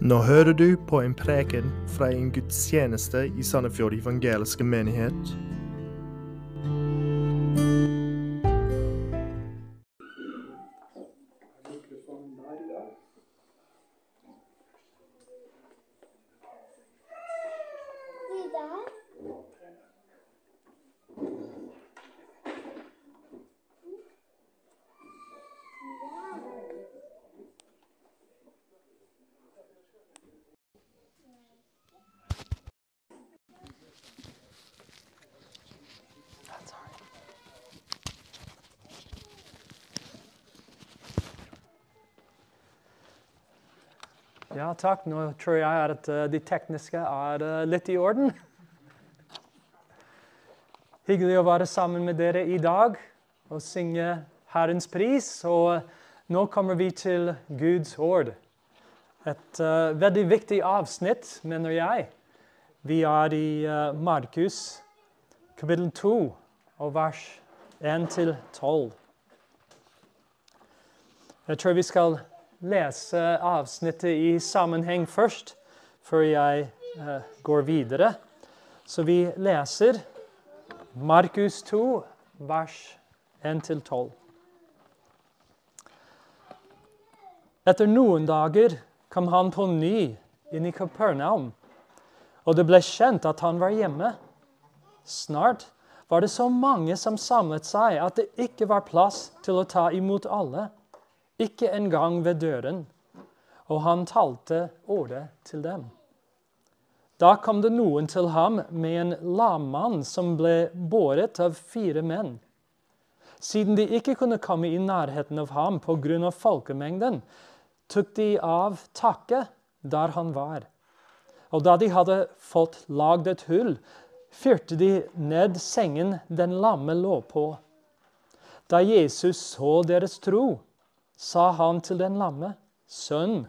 Nå hører du på en preken fra en gudstjeneste i Sandefjord evangeliske menighet. Takk. Nå tror jeg at eh, de tekniske er eh, litt i orden. Hyggelig å være sammen med dere i dag og synge Herrens pris. Og nå kommer vi til Guds ord. Et uh, veldig viktig avsnitt, mener jeg. Vi er i uh, Markus kapittel 2 og vers 1-12. Jeg tror vi skal lese avsnittet i sammenheng først, før jeg uh, går videre. Så vi leser Markus 2, vers 1-12. Etter noen dager kom han på ny inn i Kapernaum, og det ble kjent at han var hjemme. Snart var det så mange som samlet seg at det ikke var plass til å ta imot alle ikke engang ved døren, og han talte ordet til dem. Da kom det noen til ham med en lammann som ble båret av fire menn. Siden de ikke kunne komme i nærheten av ham pga. folkemengden, tok de av taket der han var. Og da de hadde fått lagd et hull, fyrte de ned sengen den lamme lå på. Da Jesus så deres tro, sa han til den lamme, Sønn,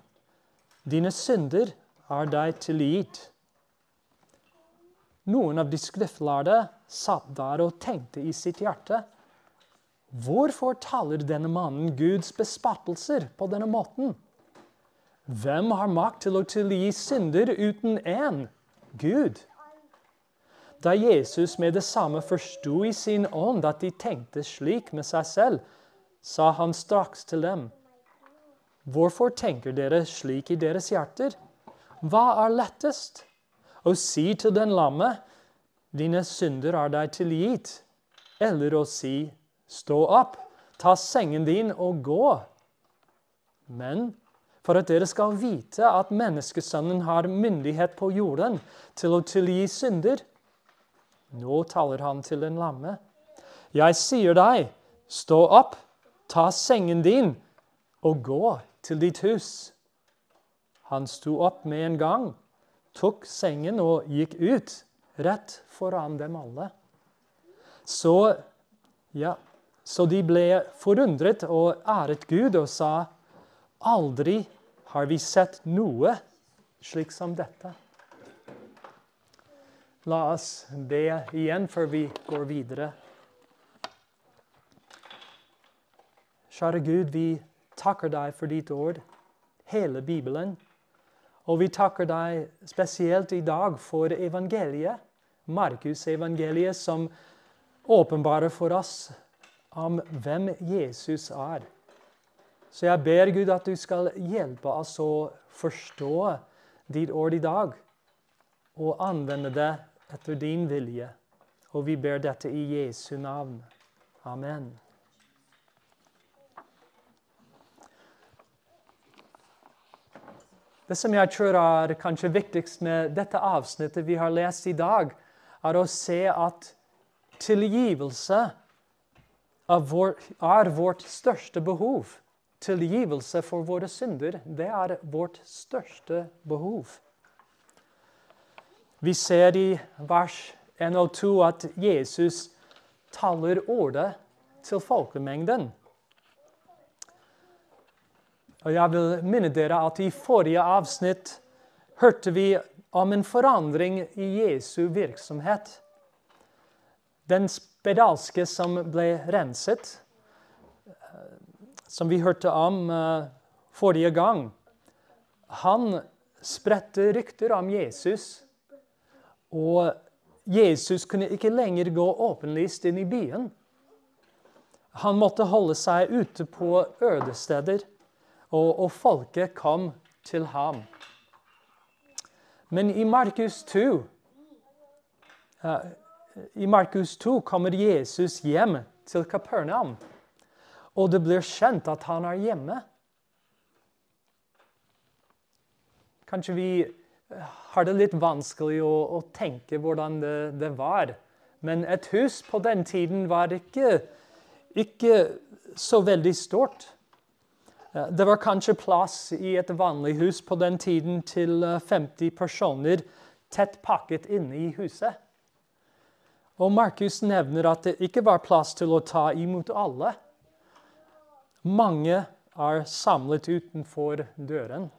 dine synder er deg tilgitt. Noen av de skriftlærde satt der og tenkte i sitt hjerte. Hvorfor taler denne mannen Guds bespattelser på denne måten? Hvem har makt til å tilgi synder uten én? Gud. Da Jesus med det samme forsto i sin ånd at de tenkte slik med seg selv, sa han straks til dem. Hvorfor tenker dere slik i deres hjerter? Hva er lettest? Å si til den lamme, dine synder er deg tilgitt, eller å si, stå opp, ta sengen din og gå? Men for at dere skal vite at menneskesønnen har myndighet på jorden til å tilgi synder, nå taler han til den lamme. Jeg sier deg, stå opp, ta sengen din og gå til ditt hus. Han sto opp med en gang, tok sengen og gikk ut, rett foran dem alle. Så, ja, så de ble forundret og æret Gud og sa, aldri har vi sett noe slik som dette. La oss be igjen før vi går videre. Kjære Gud, vi takker deg for ditt ord, hele Bibelen. Og vi takker deg spesielt i dag for evangeliet, Markus-evangeliet, som åpenbarer for oss om hvem Jesus er. Så jeg ber Gud at du skal hjelpe oss å forstå ditt ord i dag, og anvende det etter din vilje. Og vi ber dette i Jesu navn. Amen. Det som jeg tror er kanskje viktigst med dette avsnittet vi har lest i dag, er å se at tilgivelse vår, er vårt største behov. Tilgivelse for våre synder, det er vårt største behov. Vi ser i vers 1 og 2 at Jesus taler ordet til folkemengden. Og jeg vil minne dere at i forrige avsnitt hørte vi om en forandring i Jesu virksomhet. Den spedalske som ble renset, som vi hørte om uh, forrige gang, han spredte rykter om Jesus. Og Jesus kunne ikke lenger gå åpenlyst inn i byen. Han måtte holde seg ute på ødesteder, og, og folket kom til ham. Men i Markus 2 uh, i Markus 2 kommer Jesus hjem til Kapernaum, og det blir kjent at han er hjemme. Kanskje vi eh, har det litt vanskelig å, å tenke hvordan det, det, var. Men et hus på den tiden var ikke, ikke så veldig stort. Eh, det var kanskje plass i et vanlig hus på den tiden til 50 eh, personer tett pakket inne i huset. Og Markus nevner at det ikke var plass til å ta imot alle. Mange er samlet utenfor døren.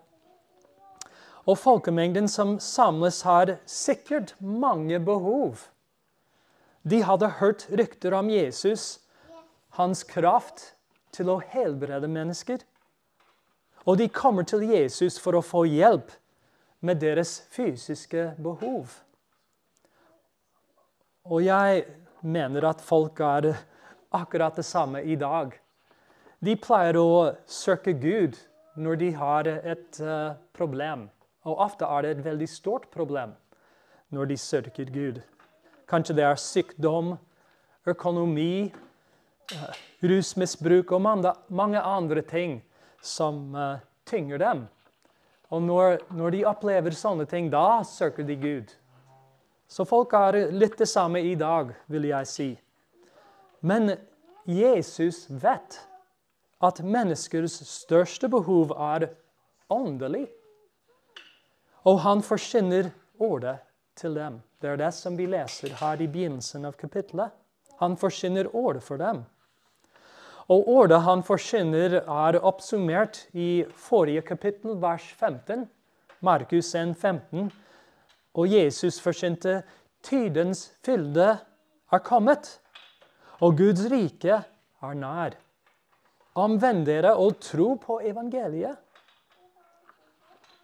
Og folkemengden som samles, har sikkert mange behov. De hadde hørt rykter om Jesus, hans kraft til å helbrede mennesker. Og de kommer til Jesus for å få hjelp med deres fysiske behov. Og jeg mener at folk er akkurat det samme i dag. De pleier å søke Gud når de har et uh, problem. Og ofte er det et veldig stort problem når de søker Gud. Kanskje det er sykdom, økonomi, uh, rusmisbruk og mange andre ting som uh, tynger dem. Og når, når, de opplever sånne ting, da søker de Gud. Så folk har litt det samme i dag, vil jeg si. Men Jesus vet at menneskers største behov er åndelig. Og han forsyner ordet til dem. Det er det som vi leser her i begynnelsen av kapittelet. Han forsyner ordet for dem. Og ordet han forkynner, er oppsummert i forrige kapittel, vers 15. Markus 1, 15. Og Jesus forkynte tidens fylde er kommet, og Guds rike er nær. Omvend dere og tro på evangeliet.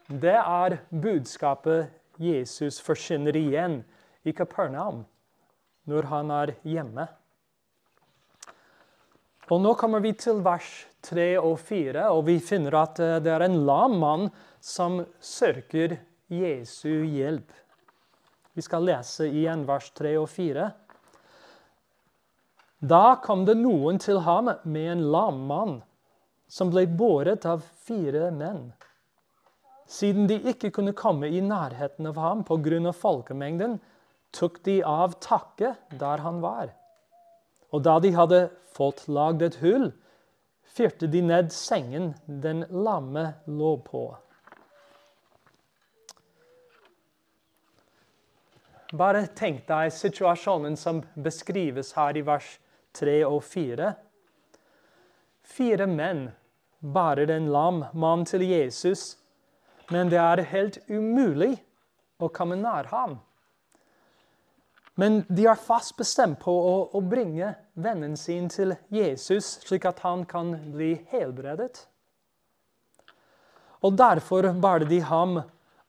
Det er budskapet Jesus forkynner igjen i Kapernaum når han er hjemme. Og Nå kommer vi til vers 3 og 4, og vi finner at eh, det er en lam mann som søker Jesu hjelp. Vi skal lese igjen vers 3 og 4. Da kom det noen til ham med en lam mann, som ble båret av fire menn. Siden de ikke kunne komme i nærheten av ham pga. folkemengden, tok de av takket der han var. Og da de hadde fått lagd et hull, fyrte de ned sengen den lamme lå på. Bare tenk deg situasjonen som beskrives her i vers 3 og 4. Fire menn bærer en lam mann til Jesus, men det er helt umulig å komme nær ham. Men de er fast bestemt på å, å bringe vennen sin til Jesus, slik at han kan bli helbredet. Og Derfor bar de ham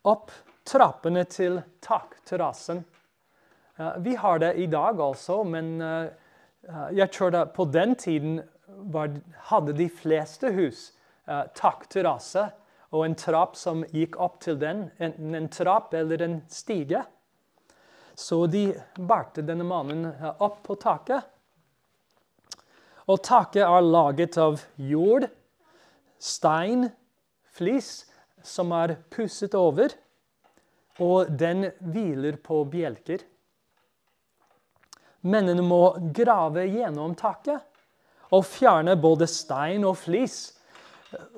opp trappene til takterrassen. Vi har det i dag også, men eh, jeg tror at på den tiden hadde de fleste hus eh, takterrasse og en trapp som gikk opp til den. Enten en trapp eller en stige. Så de bærte denne mannen eh, opp på taket. Og taket er laget av jord, stein, flis, som er pusset over. Og den hviler på bjelker. Mennene må grave gjennom taket og fjerne både stein og flis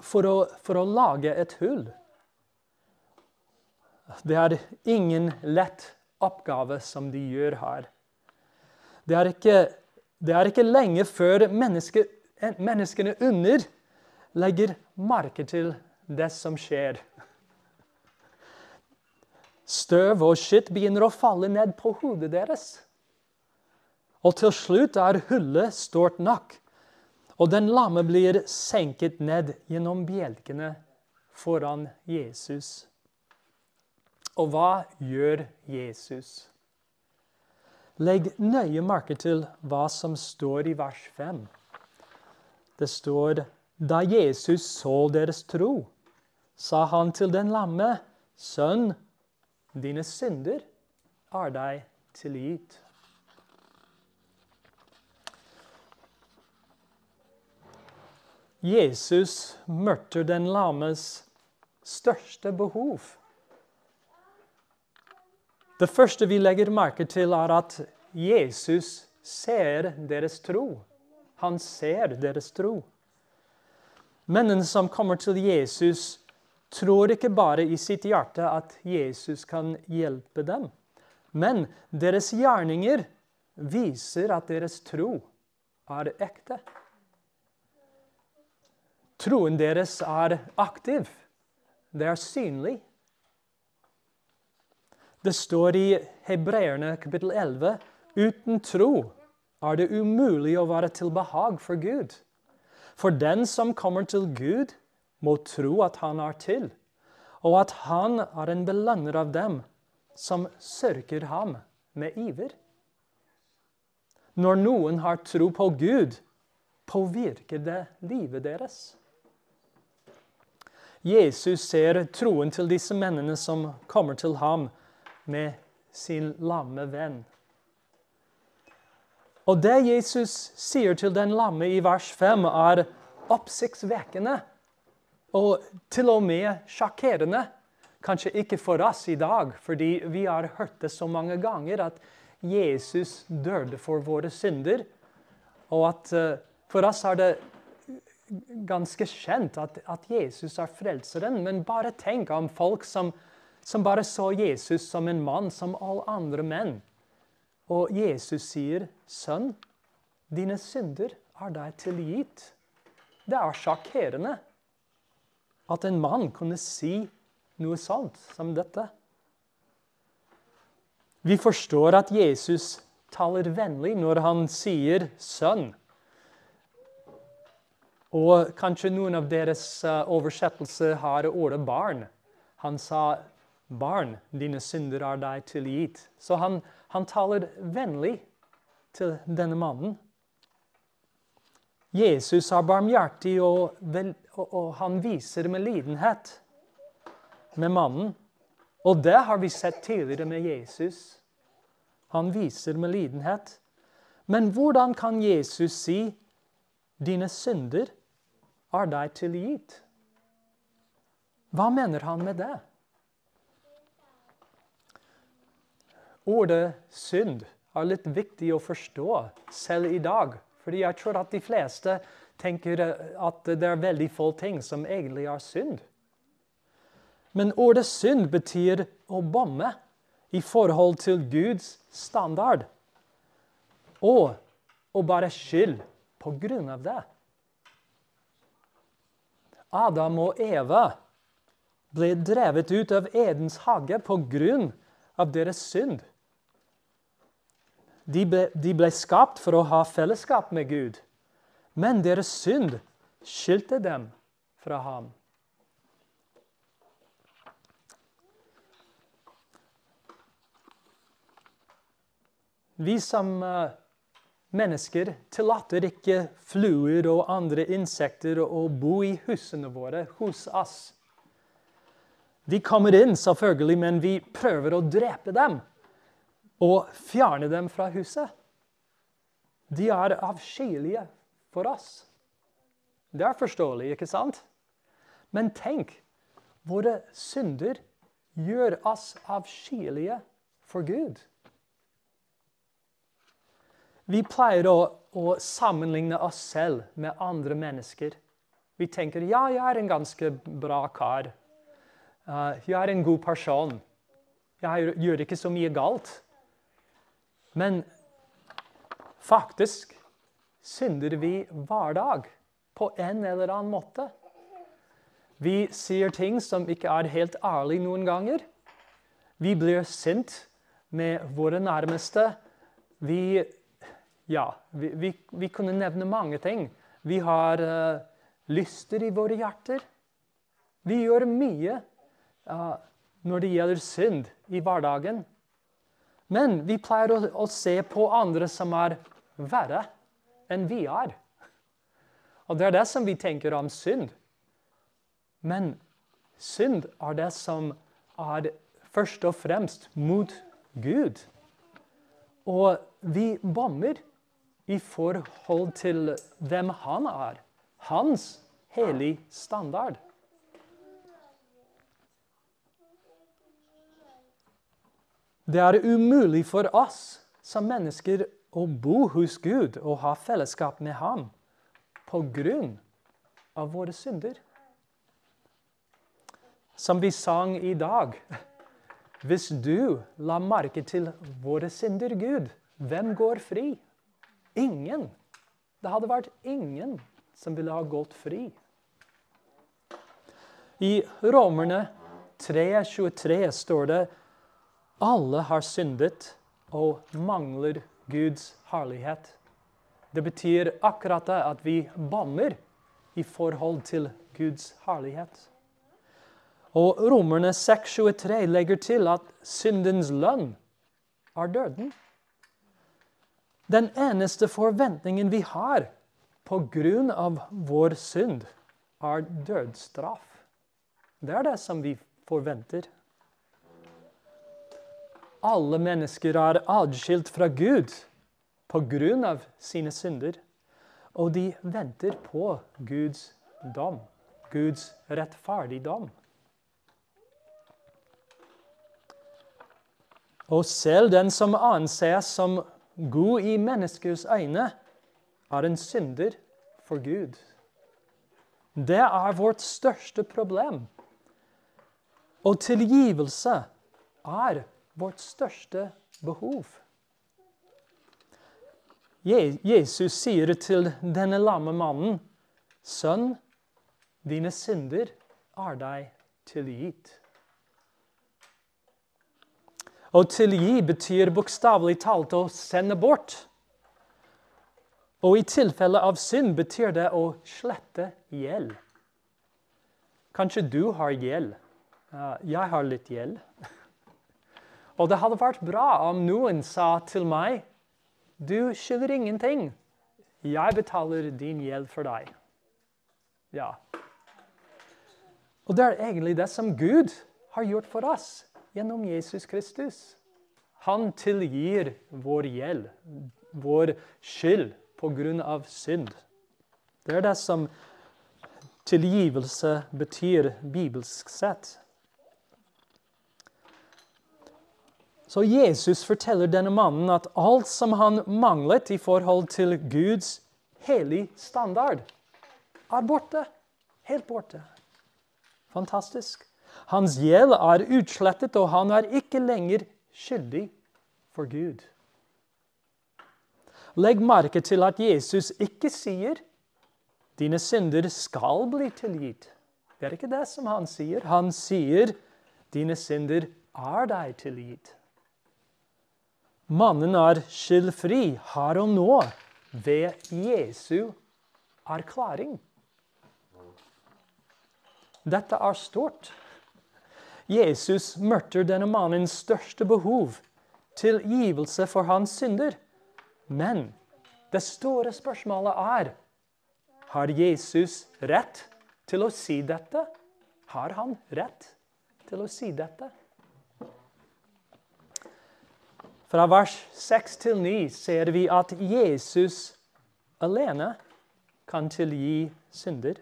for å, for å lage et hull. Det er ingen lett oppgave som de gjør her. Det er ikke, det er ikke lenge før menneske, menneskene under legger merke til det som skjer. Støv og skitt begynner å falle ned på hodet deres. Og til slutt er hullet stort nok, og den lamme blir senket ned gjennom bjelkene foran Jesus. Og hva gjør Jesus? Legg nøye merke til hva som står i vers 5. Det står da Jesus så deres tro, sa han til den lamme, Sønn, dine synder er deg tilgitt. Jesus møter den lammes største behov. Det første vi legger merke til, er at Jesus ser deres tro. Han ser deres tro. Mennene som kommer til Jesus, tror ikke bare i sitt hjerte at Jesus kan hjelpe dem, men deres gjerninger viser at deres tro er ekte. Troen deres er aktiv. Det er synlig. Det står i Hebreerne kapittel 11 uten tro er det umulig å være til behag for Gud. For den som kommer til Gud, må tro at han er til, og at han er en belønner av dem som søker ham med iver. Når noen har tro på Gud, påvirker det livet deres. Jesus ser troen til disse mennene som kommer til ham med sin lamme venn. Og det Jesus sier til den lamme i vers 5, er oppsiktsvekkende og til og med sjakkerende. Kanskje ikke for oss i dag, fordi vi har hørt det så mange ganger at Jesus døde for våre synder. Og at uh, for oss er det ganske kjent at, at, Jesus er frelseren. Men bare tenk om folk som, som bare så Jesus som en mann som alle andre menn. Og Jesus sier, 'Sønn, dine synder er deg tilgitt'. Det er sjakkerende at en mann kunne si noe sånt som dette. Vi forstår at Jesus taler vennlig når han sier 'sønn'. Og kanskje noen av deres uh, oversettelser har ordet 'barn'. Han sa 'barn, dine synder er deg tilgitt'. Så han, han taler vennlig til denne mannen. Jesus er barmhjertig, og, vel, og, og han viser med lidenhet med mannen. Og det har vi sett tidligere med Jesus. Han viser med lidenhet. Men hvordan kan Jesus si 'dine synder er deg tilgitt'? Hva mener han med det? Ordet 'synd' er litt viktig å forstå selv i dag. Fordi jeg tror at de fleste tenker at det er veldig få ting som egentlig er synd. Men ordet synd betyr å bomme i forhold til Guds standard. Og å bare skyld på grunn av det. Adam og Eva ble drevet ut av Edens hage på grunn av deres synd. De ble, de ble skapt for å ha fellesskap med Gud, men deres synd skilte dem fra ham. Vi som uh, mennesker tillater ikke fluer og andre insekter å bo i husene våre hos oss. De kommer inn, selvfølgelig, men vi prøver å drepe dem og fjerne dem fra huset. De er avskyelige for oss. Det er forståelig, ikke sant? Men tenk, våre synder gjør oss avskyelige for Gud. Vi pleier å, å, sammenligne oss selv med andre mennesker. Vi tenker ja, jeg er en ganske bra kar. Uh, jeg er en god person. Jeg gjør ikke så mye galt. Men faktisk synder vi hver dag på en eller annen måte. Vi sier ting som ikke er helt ærlige noen ganger. Vi blir sint med våre nærmeste. Vi ja, vi, vi, vi, kunne nevne mange ting. Vi har uh, lyster i våre hjerter. Vi gjør mye. Uh, når det gjelder synd i hverdagen. Men vi pleier å, å se på andre som er verre enn vi er. Og det er det som vi tenker om synd. Men synd er det som er først og fremst mot Gud. Og vi bommer i forhold til hvem han er. Hans hellige standard. Det er umulig for oss som mennesker å bo hos Gud og ha fellesskap med ham på grunn av våre synder. Som vi sang i dag Hvis du la merke til våre synder, Gud, hvem går fri? Ingen. Det hadde vært ingen som ville ha gått fri. I Romerne 3,23 står det alle har syndet og mangler Guds herlighet. Det betyr akkurat det at vi bommer i forhold til Guds herlighet. Og Romerne 6,23 legger til at syndens lønn er døden. Den eneste forventningen vi har på grunn av vår synd, er dødsstraff. Det er det som vi forventer. Alle mennesker er adskilt fra Gud av sine synder. Og de venter på Guds dom, Guds rettferdigdom. Og selv den som anses som god i menneskers øyne, er en synder for Gud. Det er vårt største problem. Og tilgivelse er vårt største behov. Jesus sier til denne lamme mannen, 'Sønn, dine synder er deg tilgitt'. Å tilgi betyr bokstavelig talt å sende bort. Og i tilfelle av synd betyr det å slette gjeld. Kanskje du har gjeld. Jeg har litt gjeld. Og det hadde vært bra om noen sa til meg Du skylder ingenting. Jeg betaler din gjeld for deg. Ja. Og det er egentlig det som Gud har gjort for oss gjennom Jesus Kristus. Han tilgir vår gjeld, vår skyld, på grunn av synd. Det er det som tilgivelse betyr bibelsk sett. Så Jesus forteller denne mannen at alt som han manglet i forhold til Guds hellige standard, er borte. Helt borte. Fantastisk. Hans gjeld er utslettet, og han er ikke lenger skyldig for Gud. Legg merke til at Jesus ikke sier 'dine synder skal bli tilgitt'. Det er ikke det som han sier. Han sier 'dine synder er deg tilgitt'. Mannen er skyldfri her og nå ved Jesu erklæring. Dette er stort. Jesus møter denne mannens største behov, tilgivelse for hans synder. Men det store spørsmålet er har Jesus rett til å si dette? Har han rett til å si dette? Fra vers 6 til 9 ser vi at Jesus alene kan tilgi synder.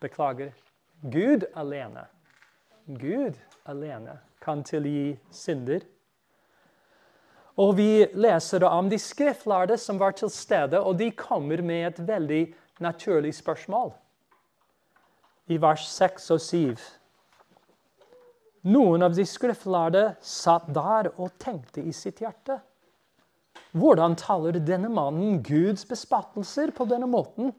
Beklager. Gud alene. Gud alene kan tilgi synder. Og vi leser om de skriftlærde som var til stede, og de kommer med et veldig naturlig spørsmål. I vers 6 og 7. Noen av de skriftlærde satt der og tenkte i sitt hjerte. Hvordan taler denne mannen Guds bespattelser på denne måten?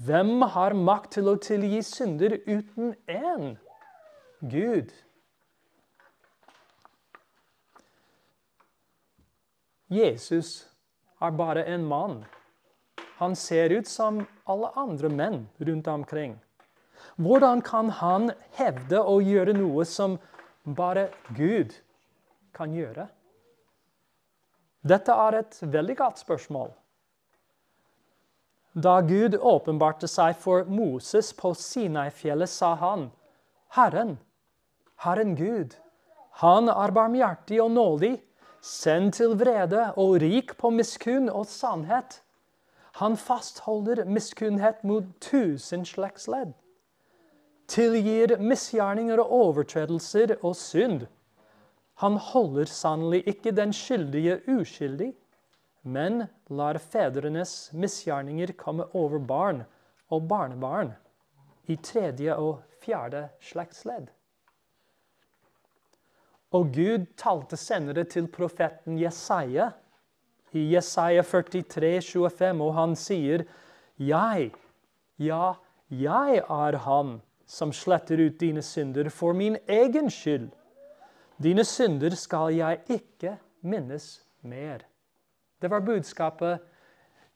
Hvem har makt til å tilgi synder uten én? Gud. Jesus er bare en mann. Han ser ut som alle andre menn rundt omkring. Hvordan kan han hevde å gjøre noe som bare Gud kan gjøre? Dette er et veldig godt spørsmål. Da Gud åpenbarte seg for Moses på Sinai-fjellet, sa han, Herren, Herren Gud, han er barmhjertig og nådig, send til vrede og rik på miskunn og sannhet. Han fastholder miskunnhet mot tusen slektsledd. Tilgir misgjerninger og overtredelser og synd. Han holder sannelig ikke den skyldige uskyldig, men lar fedrenes misgjerninger komme over barn og barnebarn i tredje og fjerde slektsledd. Og Gud talte senere til profeten Jesaja i Jesaja 43, 25, og han sier, Jeg, ja, jeg er han som sletter ut dine synder for min egen skyld. Dine synder skal jeg ikke minnes mer. Det var budskapet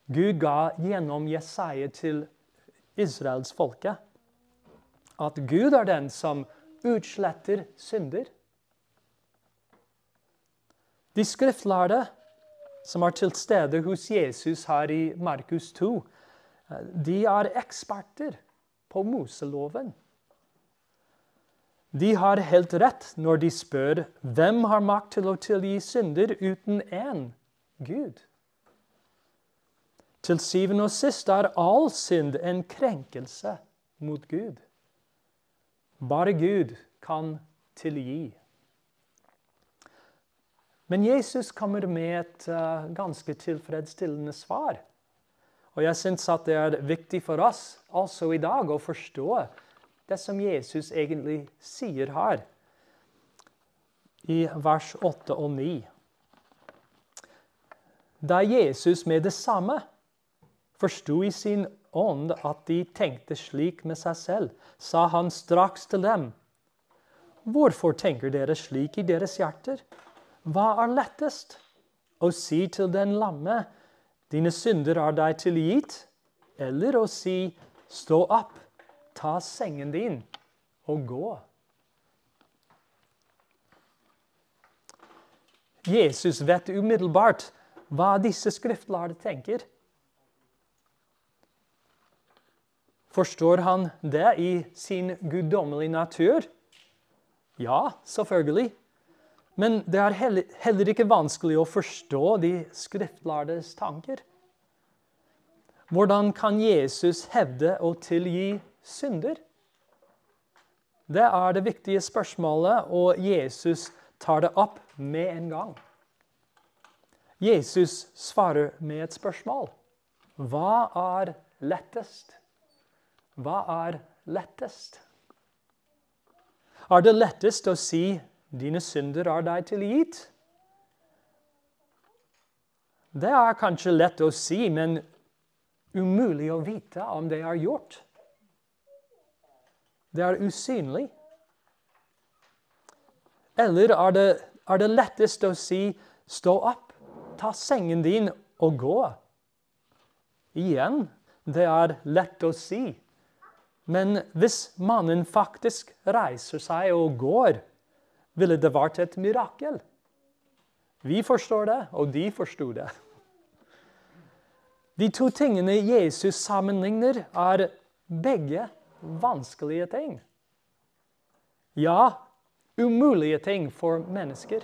Gud ga gjennom Jesaja til Israels folke. At Gud er den som utsletter synder. De skriftlærde som er til stede hos Jesus her i Markus 2, de er eksperter på Moseloven. De har helt rett når de spør hvem har makt til å tilgi synder uten én Gud. Til syvende og sist er all synd en krenkelse mot Gud. Bare Gud kan tilgi. Men Jesus kommer med et uh, ganske tilfredsstillende svar. Og jeg syns at det er viktig for oss også i dag å forstå det som Jesus egentlig sier her, i vers 8 og 9. Da Jesus med det samme forsto i sin ånd at de tenkte slik med seg selv, sa han straks til dem.: Hvorfor tenker dere slik i deres hjerter? Hva er lettest? Å si til den lamme, dine synder er deg tilgitt, eller å si, stå opp, ta sengen din og gå? Jesus vet umiddelbart hva disse skriftlærde tenker. Forstår han det i sin guddommelige natur? Ja, selvfølgelig. Men det er heller ikke vanskelig å forstå de skriftlærdes tanker. Hvordan kan Jesus hevde å tilgi synder? Det er det viktige spørsmålet, og Jesus tar det opp med en gang. Jesus svarer med et spørsmål. Hva er lettest? Hva er lettest? Er det lettest å si dine synder er deg tilgitt. Det er kanskje lett å si, men umulig å vite om det er gjort. Det er usynlig. Eller er det, er det lettest å si 'stå opp, ta sengen din og gå'? Igjen, det er lett å si. Men hvis mannen faktisk reiser seg og går, ville det vært et mirakel. Vi forstår det, og de forsto det. De to tingene Jesus sammenligner, er begge vanskelige ting. Ja, umulige ting for mennesker.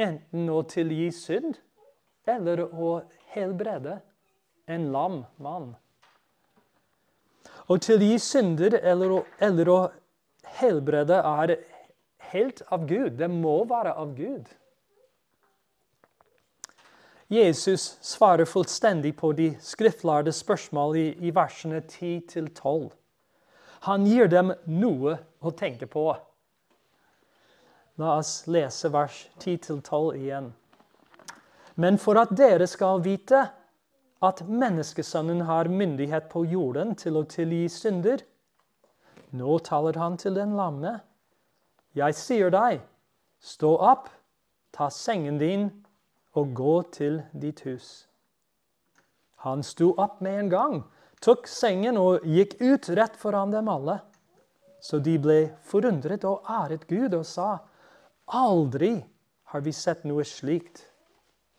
Enten å tilgi synd eller å helbrede en lam mann. Å tilgi synder eller å, eller å helbrede er helt av Gud. Det må være av Gud. Jesus svarer fullstendig på de skriftlærde spørsmål i, i versene 10-12. Han gir dem noe å tenke på. La oss lese vers 10-12 igjen. Men for at dere skal vite at menneskesønnen har myndighet på jorden til å tilgi synder Nå taler han til den lamme jeg sier deg, stå opp, ta sengen din og gå til ditt hus. Han sto opp med en gang, tok sengen og gikk ut rett foran dem alle. Så de ble forundret og æret Gud og sa, aldri har vi sett noe slikt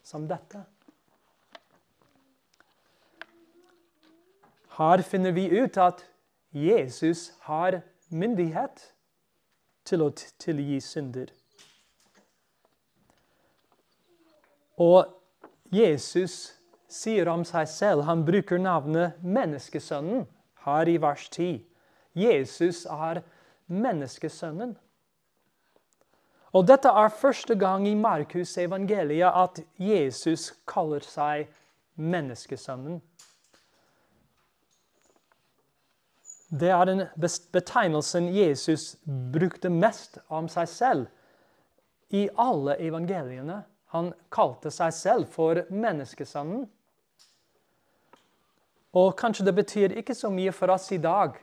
som dette. Her finner vi ut at Jesus har myndighet til å tilgi synder. Og Jesus sier om seg selv Han bruker navnet menneskesønnen her i vers 10. Jesus er menneskesønnen. Og dette er første gang i Markus evangeliet at Jesus kaller seg menneskesønnen. Det er den betegnelsen Jesus brukte mest om seg selv i alle evangeliene. Han kalte seg selv for menneskesønnen. Og kanskje det betyr ikke så mye for oss i dag,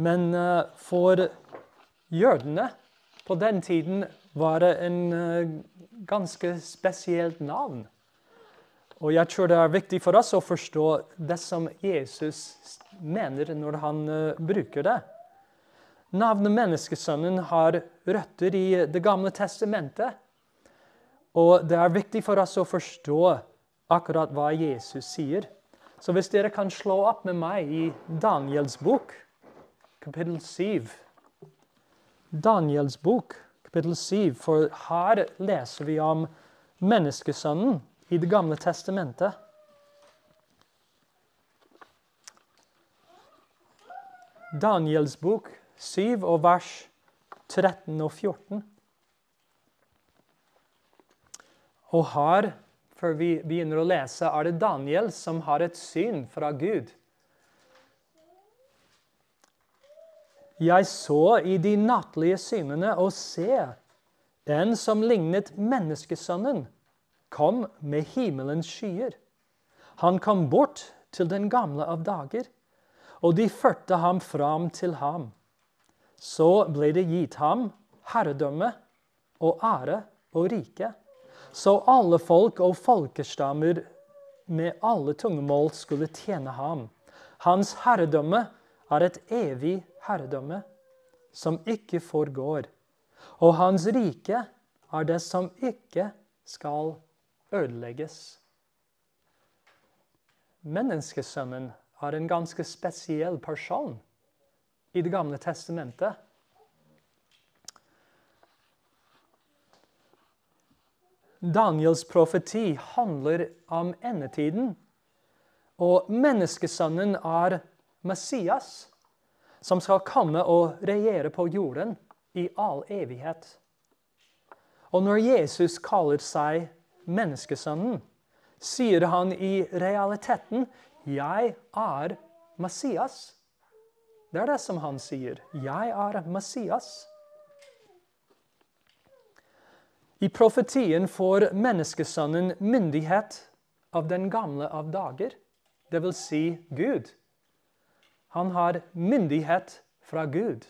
men uh, for jødene på den tiden var det en uh, ganske spesielt navn. Og jeg tror det er viktig for oss å forstå det som Jesus mener når han uh, bruker det. Navnet Menneskesønnen har røtter i Det gamle testamentet. Og det er viktig for oss å forstå akkurat hva Jesus sier. Så hvis dere kan slå opp med meg i Daniels bok, kapittel 7 Daniels bok, kapittel 7, for her leser vi om menneskesønnen i Det gamle testamentet. Daniels bok 7 og vers 13 og 14. Og her før vi begynner å lese, er det Daniel som har et syn fra Gud. Jeg så i de nattlige synene og se en som lignet menneskesønnen, kom med himmelens skyer. Han kom bort til den gamle av dager, og de førte ham fram til ham. Så ble det gitt ham herredømme og ære og rike så alle folk og folkestammer med alle tungemål skulle tjene ham. Hans herredømme er et evig herredømme som ikke forgår. Og hans rike er det som ikke skal ødelegges. Menneskesønnen er en ganske spesiell person i Det gamle testamentet. Daniels profeti handler om endetiden. Og menneskesønnen er Messias, som skal komme og regjere på jorden i all evighet. Og når Jesus kaller seg menneskesønnen, sier han i realiteten 'Jeg er Messias'. Det er det som han sier. 'Jeg er Messias'. I profetien får menneskesønnen myndighet av den gamle av dager, dvs. Si Gud. Han har myndighet fra Gud.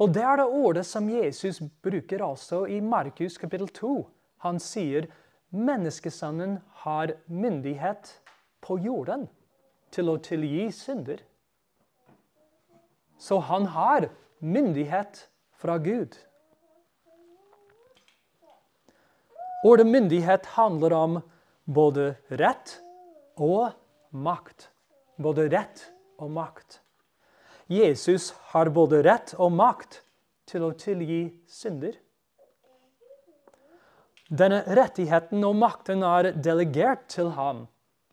Og det er det ordet som Jesus bruker også i Markus kapittel 2. Han sier menneskesønnen har myndighet på jorden til å tilgi synder. Så han har myndighet fra Gud. Ordet myndighet handler om både rett og makt. Både rett og makt. Jesus har både rett og makt til å tilgi synder. Denne rettigheten og makten er delegert til ham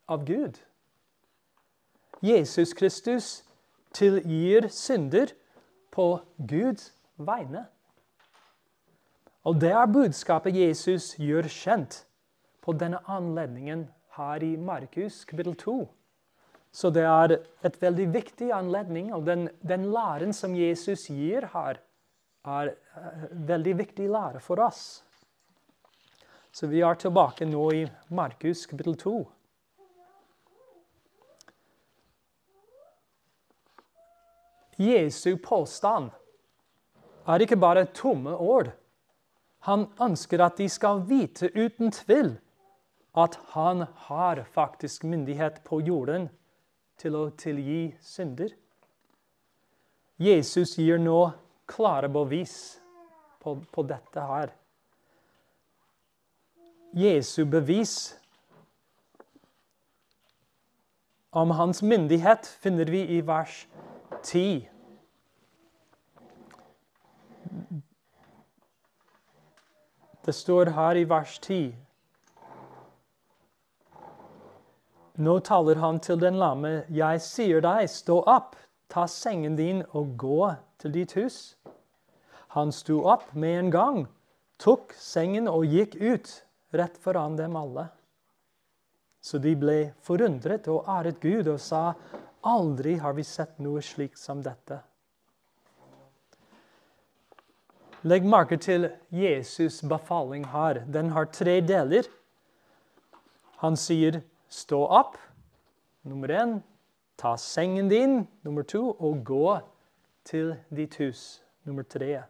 av Gud. Jesus Kristus tilgir synder på Guds vegne. Og det er budskapet Jesus gjør kjent på denne anledningen her i Markus kapittel 2. Så det er et veldig viktig anledning, og den, den læren som Jesus gir her, er uh, veldig viktig lære for oss. Så vi er tilbake nå i Markus kapittel 2. Jesu påstand er ikke bare tomme ord. Han ønsker at de skal vite uten tvil at han har faktisk myndighet på jorden til å tilgi synder. Jesus gir nå klare bevis på, på dette her. Jesu bevis om hans myndighet finner vi i vers 10. Det står her i vers 10 Nå taler han til den lamme. Jeg sier deg, stå opp, ta sengen din og gå til ditt hus. Han sto opp med en gang, tok sengen og gikk ut, rett foran dem alle. Så de ble forundret og æret Gud og sa, aldri har vi sett noe slikt som dette. Legg merke til Jesus' befaling her. Den har tre deler. Han sier Stå opp. Nummer én. Ta sengen din. Nummer to. Og gå til ditt hus. Nummer tre.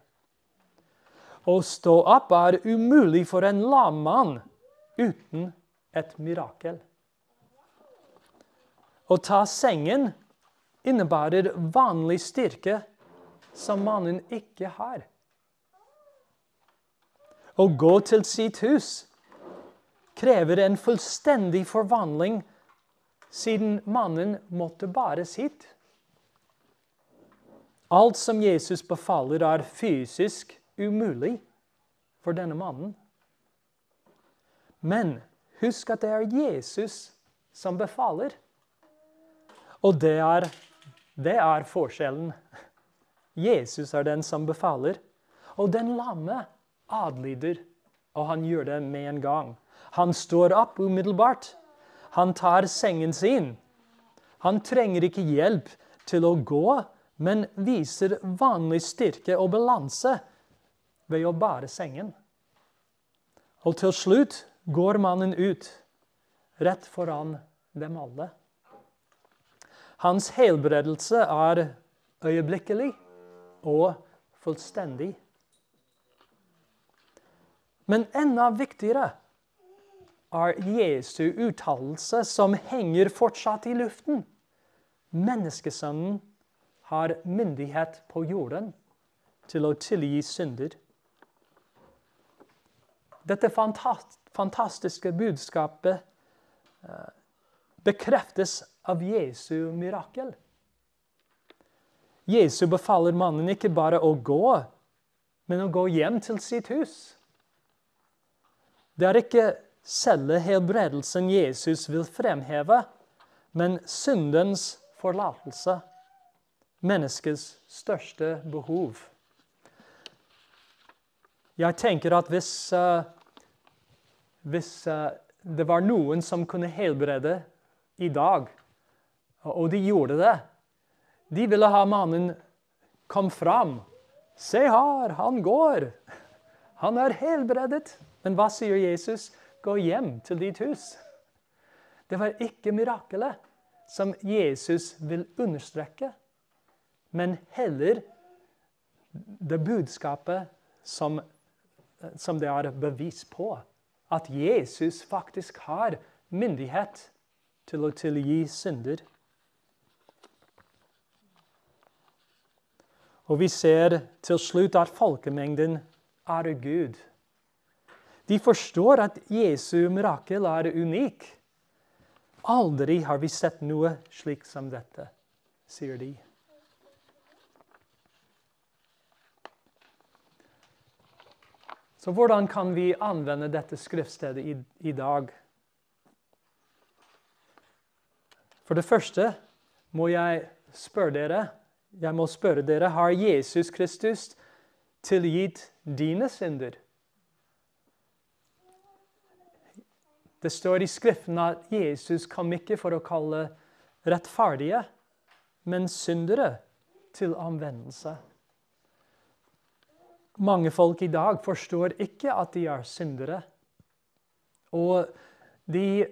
Å stå opp er umulig for en lam mann uten et mirakel. Å ta sengen innebærer vanlig styrke som mannen ikke har. Å gå til sitt hus krever en fullstendig forvandling, siden mannen måtte bare sitt. Alt som Jesus befaler, er fysisk umulig for denne mannen. Men husk at det er Jesus som befaler. Og det er, det er forskjellen. Jesus er den som befaler. Og den lamme adlyder, og han gjør det med en gang. Han står opp umiddelbart. Han tar sengen sin. Han trenger ikke hjelp til å gå, men viser vanlig styrke og balanse ved å bære sengen. Og til slutt går mannen ut, rett foran dem alle. Hans helbredelse er øyeblikkelig og fullstendig. Men enda viktigere er Jesu uttalelse som henger fortsatt i luften. Menneskesønnen har myndighet på jorden til å tilgi synder. Dette fantastiske budskapet eh, bekreftes av Jesu mirakel. Jesu befaler mannen ikke bare å gå, men å gå hjem til sitt hus. Det er ikke selve helbredelsen Jesus vil fremheve, men syndens forlatelse. Menneskets største behov. Jeg tenker at hvis, uh, hvis uh, det var noen som kunne helbrede i dag, og de gjorde det De ville ha mannen kom fram. Se her, han går. Han er helbredet. Men hva sier Jesus? Gå hjem til ditt hus. Det var ikke mirakelet som Jesus vil understreke, men heller det budskapet som, som det er bevis på. At Jesus faktisk har myndighet til å tilgi synder. Og vi ser til slutt at folkemengden er Gud. De forstår at Jesu mirakel er unik. Aldri har vi sett noe slikt som dette, sier de. Så hvordan kan vi anvende dette skriftstedet i, i dag? For det første må jeg spørre dere jeg må spørre dere, Har Jesus Kristus tilgitt dine synder? Det står i Skriften at Jesus kom ikke for å kalle rettferdige, men syndere til omvendelse. Mange folk i dag forstår ikke at de er syndere. Og de,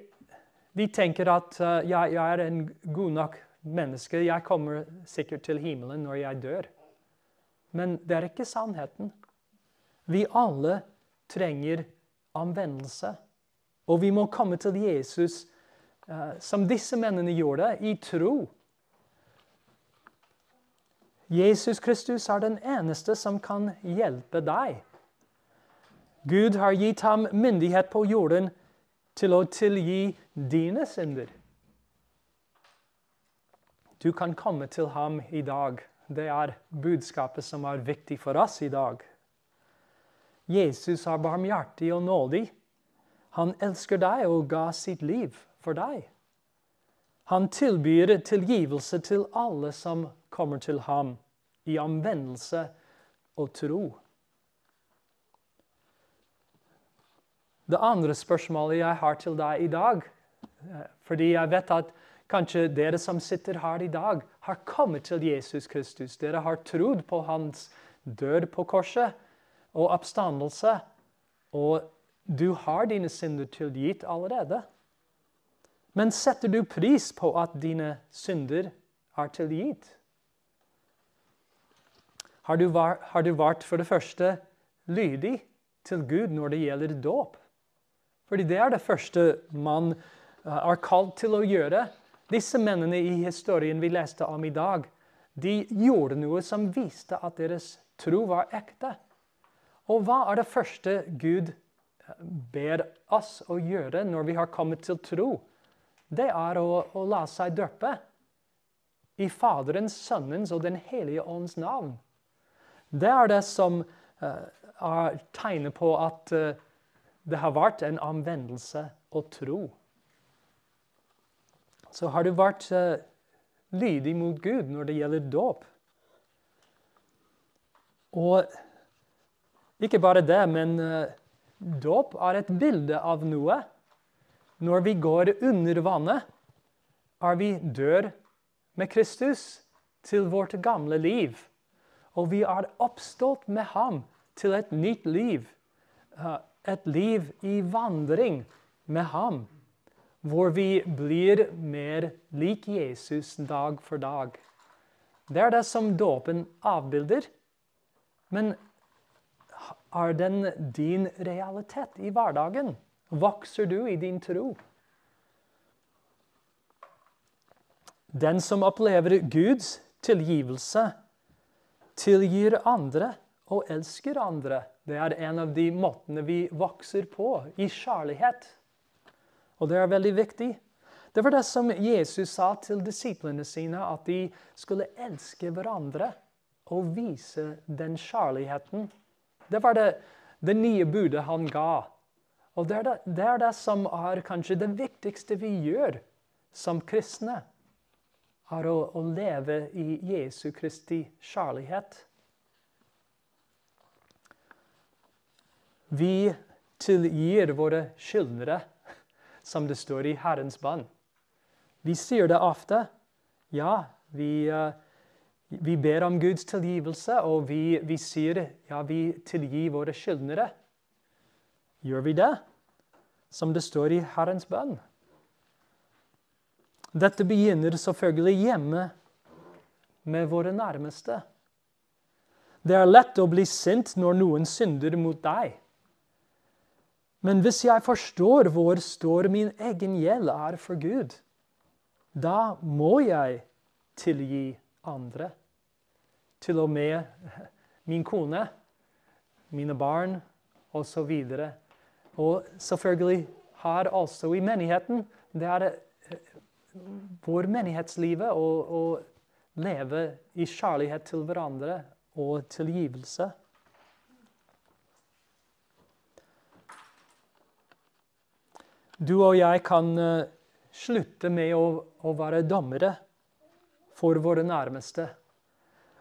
de tenker at uh, jeg, jeg er en god nok menneske. Jeg kommer sikkert til himmelen når jeg dør. Men det er ikke sannheten. Vi alle trenger omvendelse Og vi må komme til Jesus uh, som disse mennene gjorde, i tro. Jesus Kristus er den eneste som kan hjelpe deg. Gud har gitt ham myndighet på jorden til å tilgi dine synder. Du kan komme til ham i dag. Det er budskapet som er viktig for oss i dag. Jesus er barmhjertig og nådig. Han elsker deg og ga sitt liv for deg. Han tilbyr tilgivelse til alle som kommer til ham, i omvendelse og tro. Det andre spørsmålet jeg har til deg i dag, eh, fordi jeg vet at kanskje dere som sitter her i dag, har kommet til Jesus Kristus. Dere har trodd på hans død på korset og oppstandelse. Og du har dine synder tilgitt allerede. Men setter du pris på at dine synder er tilgitt? Har du, vært, har du vært for det første lydig til Gud når det gjelder dåp? Fordi det er det første man eh, er kalt til å gjøre. Disse mennene i historien vi leste om i dag, de gjorde noe som viste at deres tro var ekte. Og hva er det første Gud eh, ber oss å gjøre når vi har kommet til tro? Det er å, å la seg døpe i Faderens, Sønnens og Den hellige ånds navn. Det er det som uh, er tegnet på at uh, det har vært en omvendelse og tro. Så har du vært uh, lydig mot Gud når det gjelder dåp. Og ikke bare det, men uh, dåp er et bilde av noe. Når vi går under vannet, er vi dør med Kristus til vårt gamle liv. Og vi er oppstått med ham til et nytt liv. Uh, et liv i vandring med ham. Hvor vi blir mer lik Jesus dag for dag. Det er det som dåpen avbilder. Men er den din realitet i hverdagen? Vokser du i din tro? Den som opplever Guds tilgivelse, tilgir andre og elsker andre. Det er en av de måtene vi vokser på, i kjærlighet. Og det er veldig viktig. Det var det som Jesus sa til disiplene sine, at de skulle elske hverandre og vise den kjærligheten det var det, det nye budet han ga. Og det er det, det er det, som er kanskje det viktigste vi gjør som kristne. Er å, å leve i Jesu Kristi kjærlighet. Vi tilgir våre skyldnere, som det står i Herrens bann. Vi sier det ofte. Ja, vi uh, vi ber om Guds tilgivelse, og vi, vi sier ja, vi tilgir våre skyldnere. Gjør vi det? Som det står i Herrens bønn. Dette begynner selvfølgelig hjemme med våre nærmeste. Det er lett å bli sint når noen synder mot deg. Men hvis jeg forstår hvor stor min egen gjeld er for Gud, da må jeg tilgi andre til og med min kone, mine barn osv. Og, og selvfølgelig her også i menigheten. Det er eh, vår menighetslivet å, leve i kjærlighet til hverandre og tilgivelse. Du og jeg kan uh, slutte med å, å være dommere for våre nærmeste.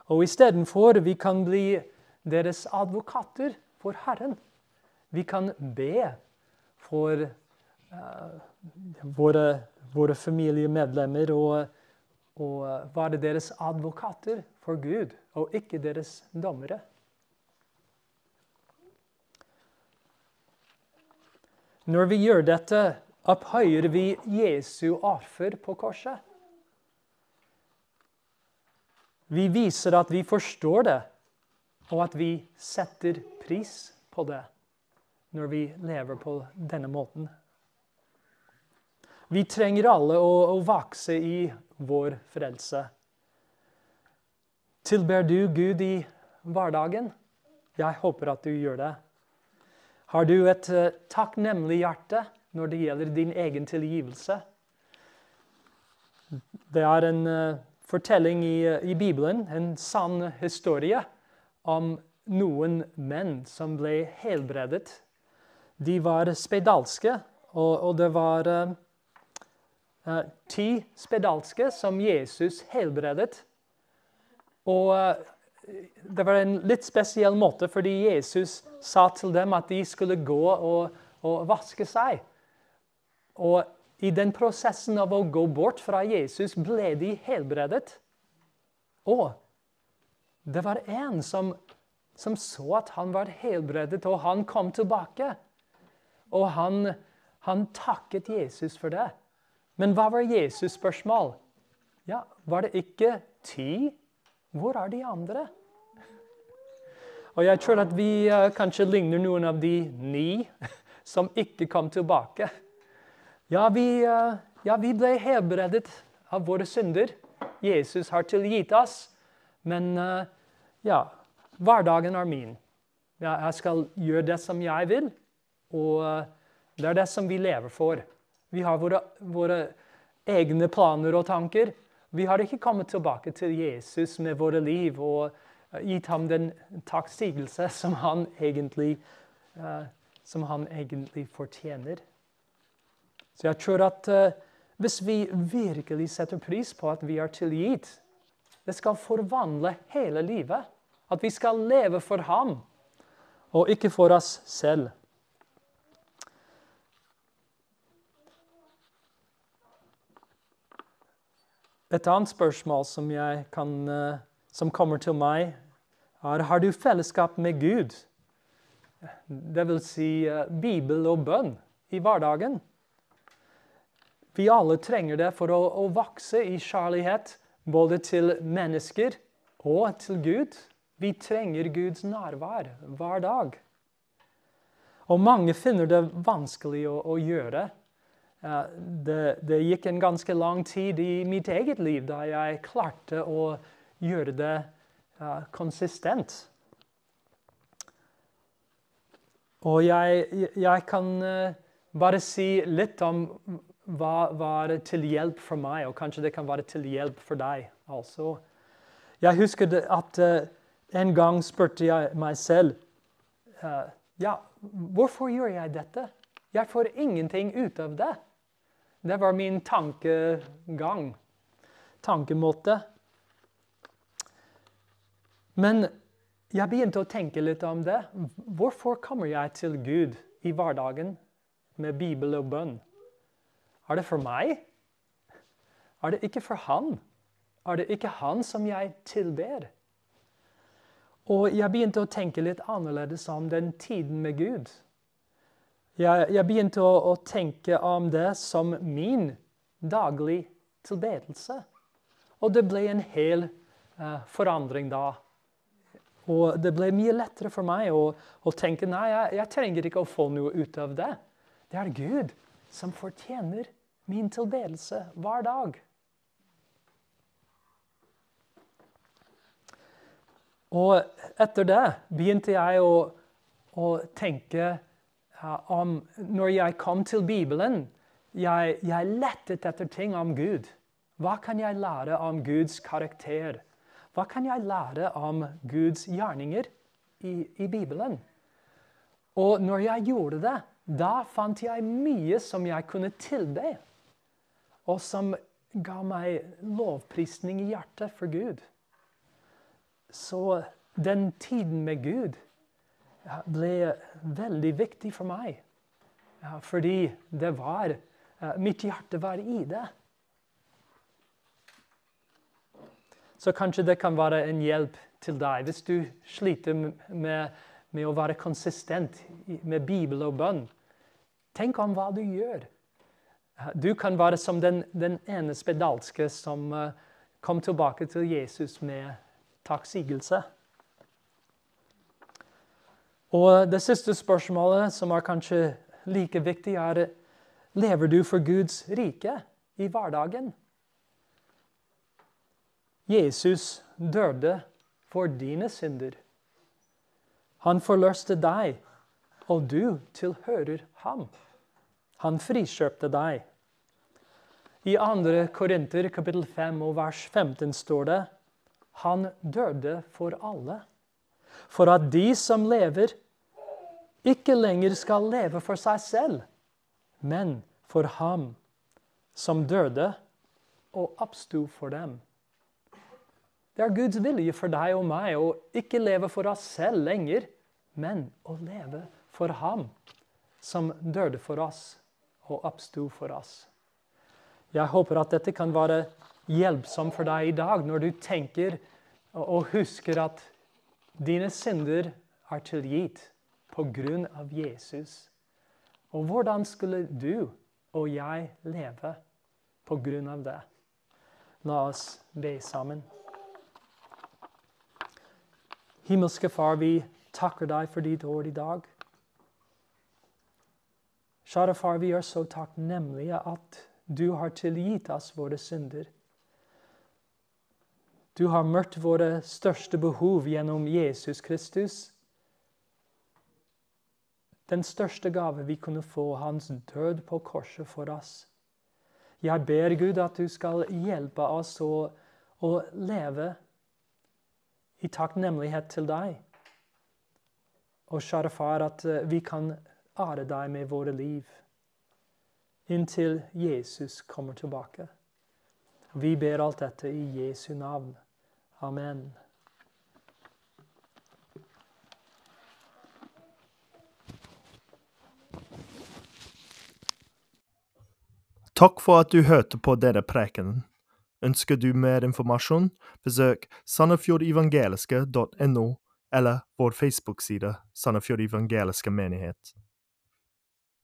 Og istedenfor vi kan bli deres advokater for Herren. Vi kan be for uh, våre, våre, familiemedlemmer og, og være deres advokater for Gud, og ikke deres dommere. Når vi gjør dette, opphøyer vi Jesu offer på korset. Vi viser at vi forstår det, og at vi setter pris på det når vi lever på denne måten. Vi trenger alle å, å vokse i vår frelse. Tilber du Gud i hverdagen? Jeg håper at du gjør det. Har du et uh, takknemlig hjerte når det gjelder din egen tilgivelse? Det er en uh, fortelling i, uh, i, Bibelen, en sann historie, om noen menn som ble helbredet. De var spedalske, og, og det var uh, ti spedalske som Jesus helbredet. Og uh, det var en litt spesiell måte, fordi Jesus sa til dem at de skulle gå og, og vaske seg. Og i den prosessen av å gå bort fra Jesus ble de helbredet. Og det var en som, som så at han var helbredet, og han kom tilbake. Og han, han takket Jesus for det. Men hva var Jesus' spørsmål? Ja, Var det ikke ti? Hvor er de andre? Og jeg tror at vi uh, kanskje ligner noen av de ni som ikke kom tilbake. Ja, vi, uh, ja, vi ble helbredet av våre synder. Jesus har tilgitt oss. Men uh, ja, hverdagen er min. Ja, jeg skal gjøre det som jeg vil, og det er det som vi lever for. Vi har våre, våre egne planer og tanker. Vi har ikke kommet tilbake til Jesus med våre liv og eh, gitt ham den takksigelse som han egentlig, som han egentlig fortjener. Så jeg tror at uh, hvis vi virkelig setter pris på at vi er tilgitt, det skal forvandle hele livet. At vi skal leve for ham, og ikke for oss selv. Et annet spørsmål som, kan, uh, som, kommer til meg, er har du fellesskap med Gud? Det vil si uh, Bibel og bønn i hverdagen. Vi alle trenger det for å, å vokse i kjærlighet både til mennesker og til Gud. Vi trenger Guds nærvær hver dag. Og mange finner det vanskelig å, å gjøre det, det, gikk en ganske lang tid i mitt eget liv da jeg klarte å gjøre det konsistent. Og jeg, jeg kan uh, bare si litt om hva var til hjelp for meg, og kanskje det kan være til hjelp for deg altså. Jeg husker at uh, en gang spurte jeg meg selv ja, hvorfor gjør jeg dette? Jeg får ingenting ut av det. Det var min tankegang, tankemåte. Men jeg begynte å tenke litt om det. Hvorfor kommer jeg til Gud i hverdagen med Bibel og bønn? Er det for meg? Er det ikke for Han? Er det ikke Han som jeg tilber? Og jeg begynte å tenke litt annerledes om den tiden med Gud. Jeg, jeg begynte å, å, tenke om det som min daglig tilbedelse. Og det ble en hel uh, forandring da. Og det ble mye lettere for meg å, å tenke nei, jeg, jeg, trenger ikke å få noe ut av det. Det er Gud som fortjener min tilbedelse hver dag. Og etter det begynte jeg å, å tenke om når jeg kom til Bibelen, jeg, jeg lettet etter ting om Gud. Hva kan jeg lære om Guds karakter? Hva kan jeg lære om Guds gjerninger i, i Bibelen? Og når jeg gjorde det, da fant jeg mye som jeg kunne tilbe, og som ga meg lovprisning i hjertet for Gud. Så den tiden med Gud ble veldig viktig for meg. Fordi det var Mitt hjerte var i det. Så kanskje det kan være en hjelp til deg hvis du sliter med, med å være konsistent med Bibel og bønn. Tenk om hva du gjør. Du kan være som den, den ene spedalske som uh, kom tilbake til Jesus med takksigelse. Og det siste spørsmålet, som er kanskje like viktig, er Lever du for Guds rike i hverdagen? Jesus døde for dine synder. Han forløste deg, og du tilhører ham. Han frikjøpte deg. I 2. Korinter kapittel 5 og vers 15 står det Han døde for alle, for at de som lever, ikke lenger skal leve for seg selv, men for ham som døde og oppsto for dem. Det er Guds vilje for deg og meg å ikke leve for oss selv lenger, men å leve for Ham som døde for oss og oppsto for oss. Jeg håper at dette kan være hjelpsomt for deg i dag når du tenker og husker at dine synder er tilgitt på grunn av Jesus. Og hvordan skulle du og jeg leve på grunn av det? La oss be sammen. Himmelske Far, vi takker deg for ditt ord i dag. Kjære Far, vi er så takknemlige at du har tilgitt oss våre synder. Du har møtt våre største behov gjennom Jesus Kristus. Den største gave vi kunne få, hans død på korset for oss. Jeg ber Gud at du skal hjelpe oss å, å leve i takknemlighet til deg. Og kjære far, at eh, vi kan ære deg med våre liv inntil Jesus kommer tilbake. Vi ber alt dette i Jesu navn. Amen. Takk for at du hørte på denne prekenen. Ønsker du mer informasjon, besøk sandefjordevangeliske.no eller vår Facebook-side Sandefjord evangeliske menighet.